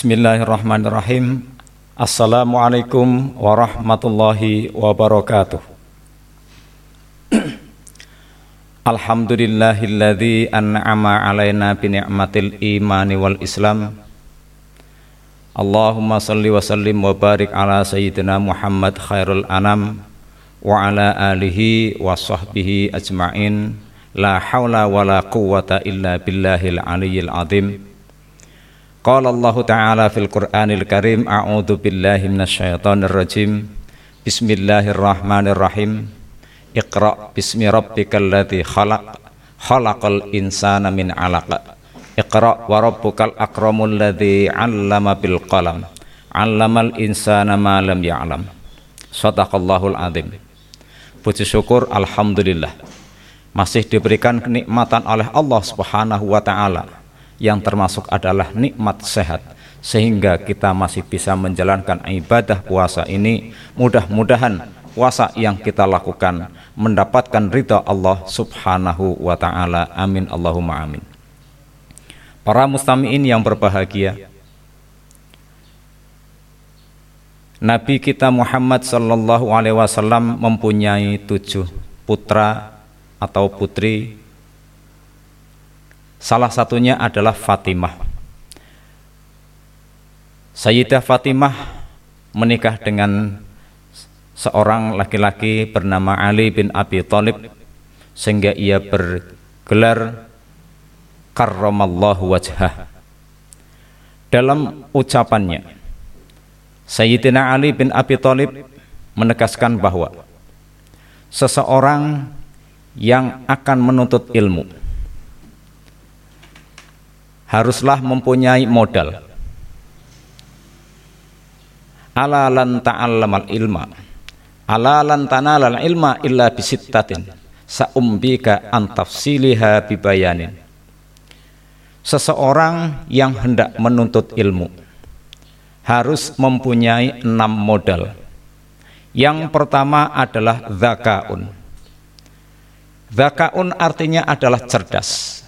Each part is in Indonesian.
Bismillahirrahmanirrahim. Assalamualaikum warahmatullahi wabarakatuh. Alhamdulillahilladzi an'ama alaina bi ni'matil imani wal islam. Allahumma salli wa sallim wa barik ala sayyidina Muhammad khairul anam wa ala alihi wa sahbihi ajma'in. La haula wa la quwwata illa billahil aliyyil azim. Qala Allah Ta'ala fil Qur'anil Karim a'udzu billahi minasyaitonir rajim. Bismillahirrahmanirrahim. Iqra bismi rabbikal ladzi khalaq khalaqal min 'alaq. Iqra wa rabbukal 'allamal insana ya'lam. Sadaqallahul Puji syukur alhamdulillah. Masih diberikan kenikmatan oleh Allah Subhanahu wa taala yang termasuk adalah nikmat sehat sehingga kita masih bisa menjalankan ibadah puasa ini mudah-mudahan puasa yang kita lakukan mendapatkan ridha Allah Subhanahu wa taala. Amin Allahumma amin. Para mustamiin yang berbahagia. Nabi kita Muhammad sallallahu alaihi wasallam mempunyai tujuh putra atau putri. Salah satunya adalah Fatimah. Sayyidah Fatimah menikah dengan seorang laki-laki bernama Ali bin Abi Thalib sehingga ia bergelar karramallahu wajhah dalam ucapannya Sayyidina Ali bin Abi Thalib menegaskan bahwa seseorang yang akan menuntut ilmu haruslah mempunyai modal. Ala lan ta'allamal ilma. Ala lan tanalal ilma illa bisittatin. Saumbika an tafsiliha bibayanin. Seseorang yang hendak menuntut ilmu harus mempunyai enam modal. Yang pertama adalah zakaun. Zakaun artinya adalah cerdas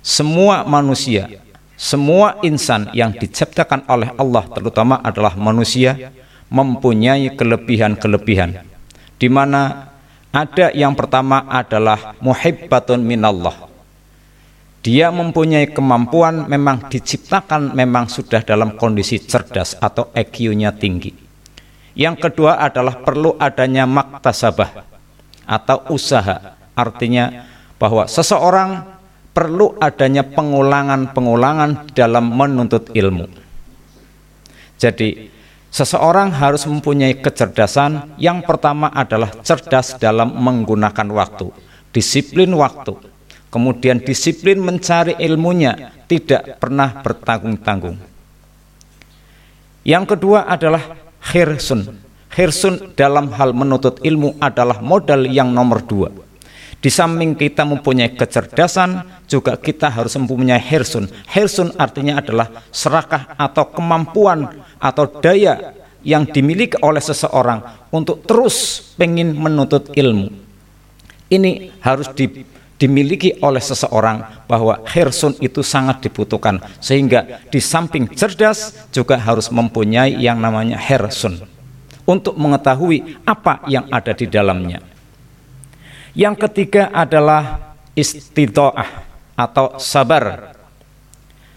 semua manusia semua insan yang diciptakan oleh Allah terutama adalah manusia mempunyai kelebihan-kelebihan. Di mana ada yang pertama adalah muhibbatun minallah. Dia mempunyai kemampuan memang diciptakan memang sudah dalam kondisi cerdas atau EQ-nya tinggi. Yang kedua adalah perlu adanya maktasabah atau usaha. Artinya bahwa seseorang perlu adanya pengulangan-pengulangan dalam menuntut ilmu jadi Seseorang harus mempunyai kecerdasan. Yang pertama adalah cerdas dalam menggunakan waktu, disiplin waktu. Kemudian disiplin mencari ilmunya, tidak pernah bertanggung-tanggung. Yang kedua adalah khirsun. Khirsun dalam hal menuntut ilmu adalah modal yang nomor dua di samping kita mempunyai kecerdasan, juga kita harus mempunyai hersun. Hersun artinya adalah serakah atau kemampuan atau daya yang dimiliki oleh seseorang untuk terus pengen menuntut ilmu. Ini harus di, dimiliki oleh seseorang bahwa hersun itu sangat dibutuhkan sehingga di samping cerdas juga harus mempunyai yang namanya hersun untuk mengetahui apa yang ada di dalamnya. Yang ketiga adalah istitoah atau sabar.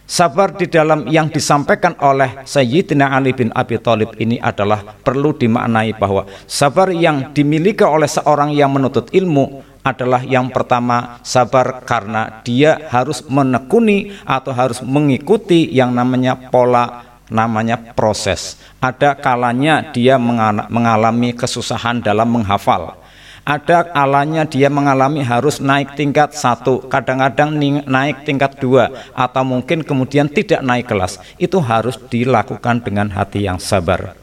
Sabar di dalam yang disampaikan oleh Sayyidina Ali bin Abi Thalib ini adalah perlu dimaknai bahwa sabar yang dimiliki oleh seorang yang menuntut ilmu adalah yang pertama sabar karena dia harus menekuni atau harus mengikuti yang namanya pola namanya proses. Ada kalanya dia mengalami kesusahan dalam menghafal ada alanya dia mengalami harus naik tingkat satu, kadang-kadang naik tingkat dua, atau mungkin kemudian tidak naik kelas. Itu harus dilakukan dengan hati yang sabar.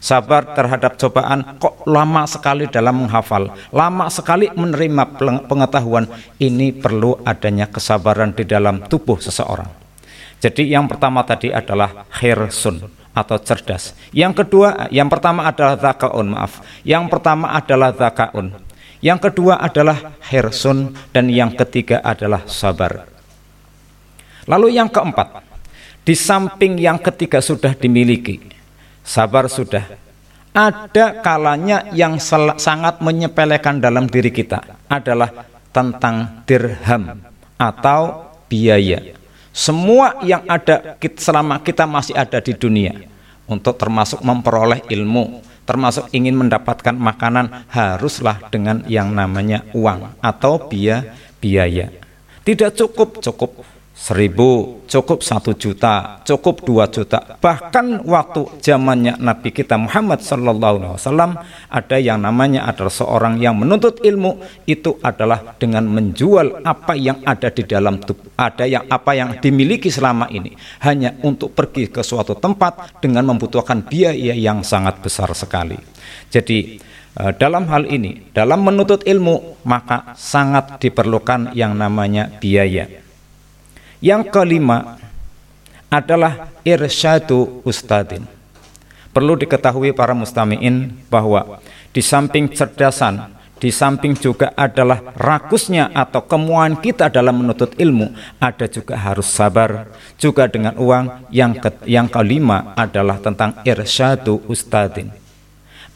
Sabar terhadap cobaan, kok lama sekali dalam menghafal, lama sekali menerima pengetahuan. Ini perlu adanya kesabaran di dalam tubuh seseorang. Jadi yang pertama tadi adalah khirsun atau cerdas. Yang kedua, yang pertama adalah zakaun, maaf. Yang pertama adalah zakaun. Yang kedua adalah hersun dan yang ketiga adalah sabar. Lalu yang keempat, Di samping yang ketiga sudah dimiliki, sabar sudah. Ada kalanya yang sangat menyepelekan dalam diri kita adalah tentang dirham atau biaya. Semua yang ada selama kita masih ada di dunia untuk termasuk memperoleh ilmu, termasuk ingin mendapatkan makanan haruslah dengan yang namanya uang atau biaya biaya. Tidak cukup cukup seribu, cukup satu juta, cukup dua juta. Bahkan waktu zamannya Nabi kita Muhammad Sallallahu Alaihi Wasallam ada yang namanya adalah seorang yang menuntut ilmu itu adalah dengan menjual apa yang ada di dalam tubuh, ada yang apa yang dimiliki selama ini hanya untuk pergi ke suatu tempat dengan membutuhkan biaya yang sangat besar sekali. Jadi eh, dalam hal ini, dalam menuntut ilmu maka sangat diperlukan yang namanya biaya yang kelima adalah irsyadu ustadin. Perlu diketahui para mustamiin bahwa di samping cerdasan, di samping juga adalah rakusnya atau kemuan kita dalam menuntut ilmu, ada juga harus sabar. Juga dengan uang yang ke, yang kelima adalah tentang irsyadu ustadin.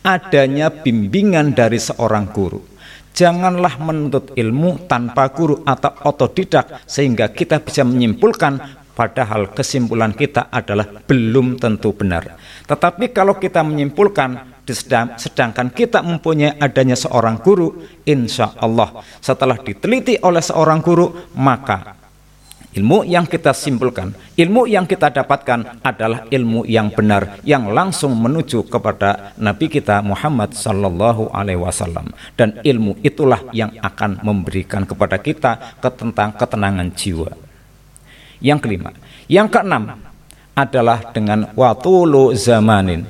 Adanya bimbingan dari seorang guru Janganlah menuntut ilmu tanpa guru atau otodidak sehingga kita bisa menyimpulkan padahal kesimpulan kita adalah belum tentu benar. Tetapi kalau kita menyimpulkan sedangkan kita mempunyai adanya seorang guru, insya Allah setelah diteliti oleh seorang guru maka Ilmu yang kita simpulkan, ilmu yang kita dapatkan adalah ilmu yang benar yang langsung menuju kepada Nabi kita Muhammad sallallahu alaihi wasallam dan ilmu itulah yang akan memberikan kepada kita ketentang ketenangan jiwa. Yang kelima, yang keenam adalah dengan watulu zamanin.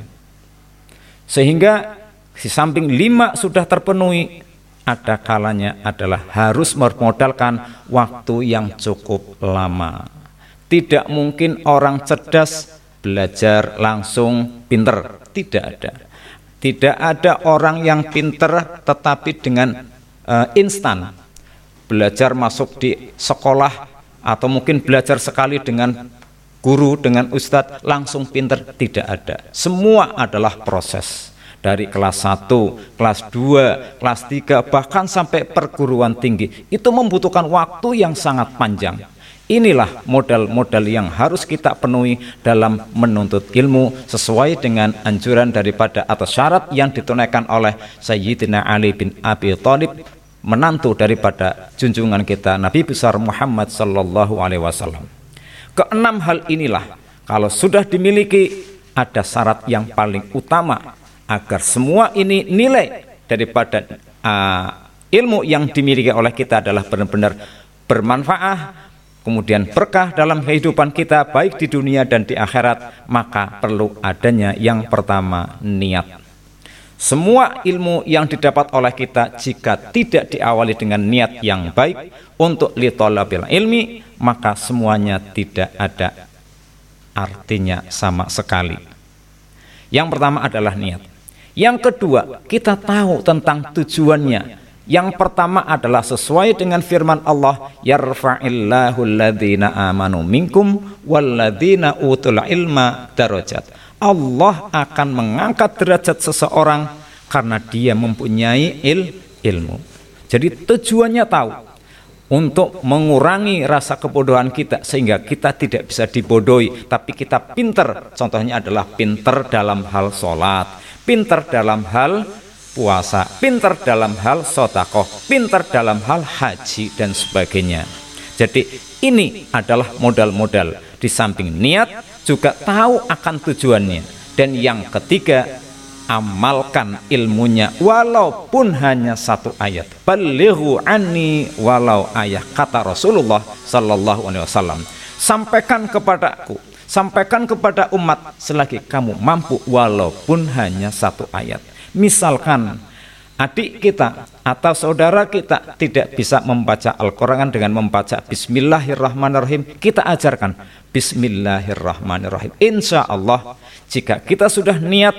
Sehingga di samping lima sudah terpenuhi ada kalanya adalah harus memodalkan waktu yang cukup lama. Tidak mungkin orang cerdas belajar langsung pinter, tidak ada. Tidak ada orang yang pinter tetapi dengan uh, instan belajar masuk di sekolah atau mungkin belajar sekali dengan guru dengan ustadz langsung pinter tidak ada. Semua adalah proses dari kelas 1, kelas 2, kelas 3 bahkan sampai perguruan tinggi itu membutuhkan waktu yang sangat panjang. Inilah modal-modal yang harus kita penuhi dalam menuntut ilmu sesuai dengan anjuran daripada atau syarat yang ditunaikan oleh Sayyidina Ali bin Abi Thalib menantu daripada junjungan kita Nabi besar Muhammad sallallahu alaihi wasallam. Keenam hal inilah kalau sudah dimiliki ada syarat yang paling utama agar semua ini nilai daripada uh, ilmu yang dimiliki oleh kita adalah benar-benar bermanfaat kemudian berkah dalam kehidupan kita baik di dunia dan di akhirat maka perlu adanya yang pertama niat. Semua ilmu yang didapat oleh kita jika tidak diawali dengan niat yang baik untuk litolabil ilmi maka semuanya tidak ada artinya sama sekali. Yang pertama adalah niat yang kedua, kita tahu tentang tujuannya. Yang pertama adalah sesuai dengan firman Allah, yarfa'illahu alladhina amanu minkum walladhina utul ilma darajat. Allah akan mengangkat derajat seseorang karena dia mempunyai il ilmu. Jadi tujuannya tahu untuk mengurangi rasa kebodohan kita sehingga kita tidak bisa dibodohi tapi kita pinter contohnya adalah pinter dalam hal sholat pinter dalam hal puasa, pinter dalam hal sotakoh, pinter dalam hal haji dan sebagainya. Jadi ini adalah modal-modal. Di samping niat juga tahu akan tujuannya. Dan yang ketiga amalkan ilmunya walaupun hanya satu ayat. Balighu anni walau ayat kata Rasulullah sallallahu alaihi wasallam. Sampaikan kepadaku Sampaikan kepada umat selagi kamu mampu walaupun hanya satu ayat. Misalkan adik kita atau saudara kita tidak bisa membaca Al-Quran dengan membaca Bismillahirrahmanirrahim, kita ajarkan Bismillahirrahmanirrahim. Insya Allah, jika kita sudah niat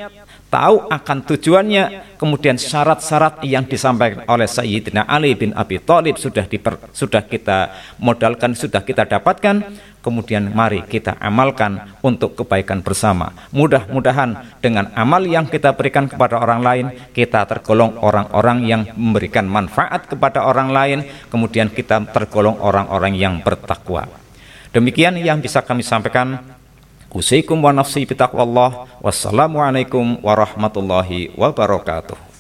tahu akan tujuannya, kemudian syarat-syarat yang disampaikan oleh Sayyidina Ali bin Abi Thalib sudah diper, sudah kita modalkan, sudah kita dapatkan, kemudian mari kita amalkan untuk kebaikan bersama. Mudah-mudahan dengan amal yang kita berikan kepada orang lain, kita tergolong orang-orang yang memberikan manfaat kepada orang lain, kemudian kita tergolong orang-orang yang bertakwa. Demikian yang bisa kami sampaikan. Usikum wa nafsi bitaqwallah. Wassalamualaikum warahmatullahi wabarakatuh.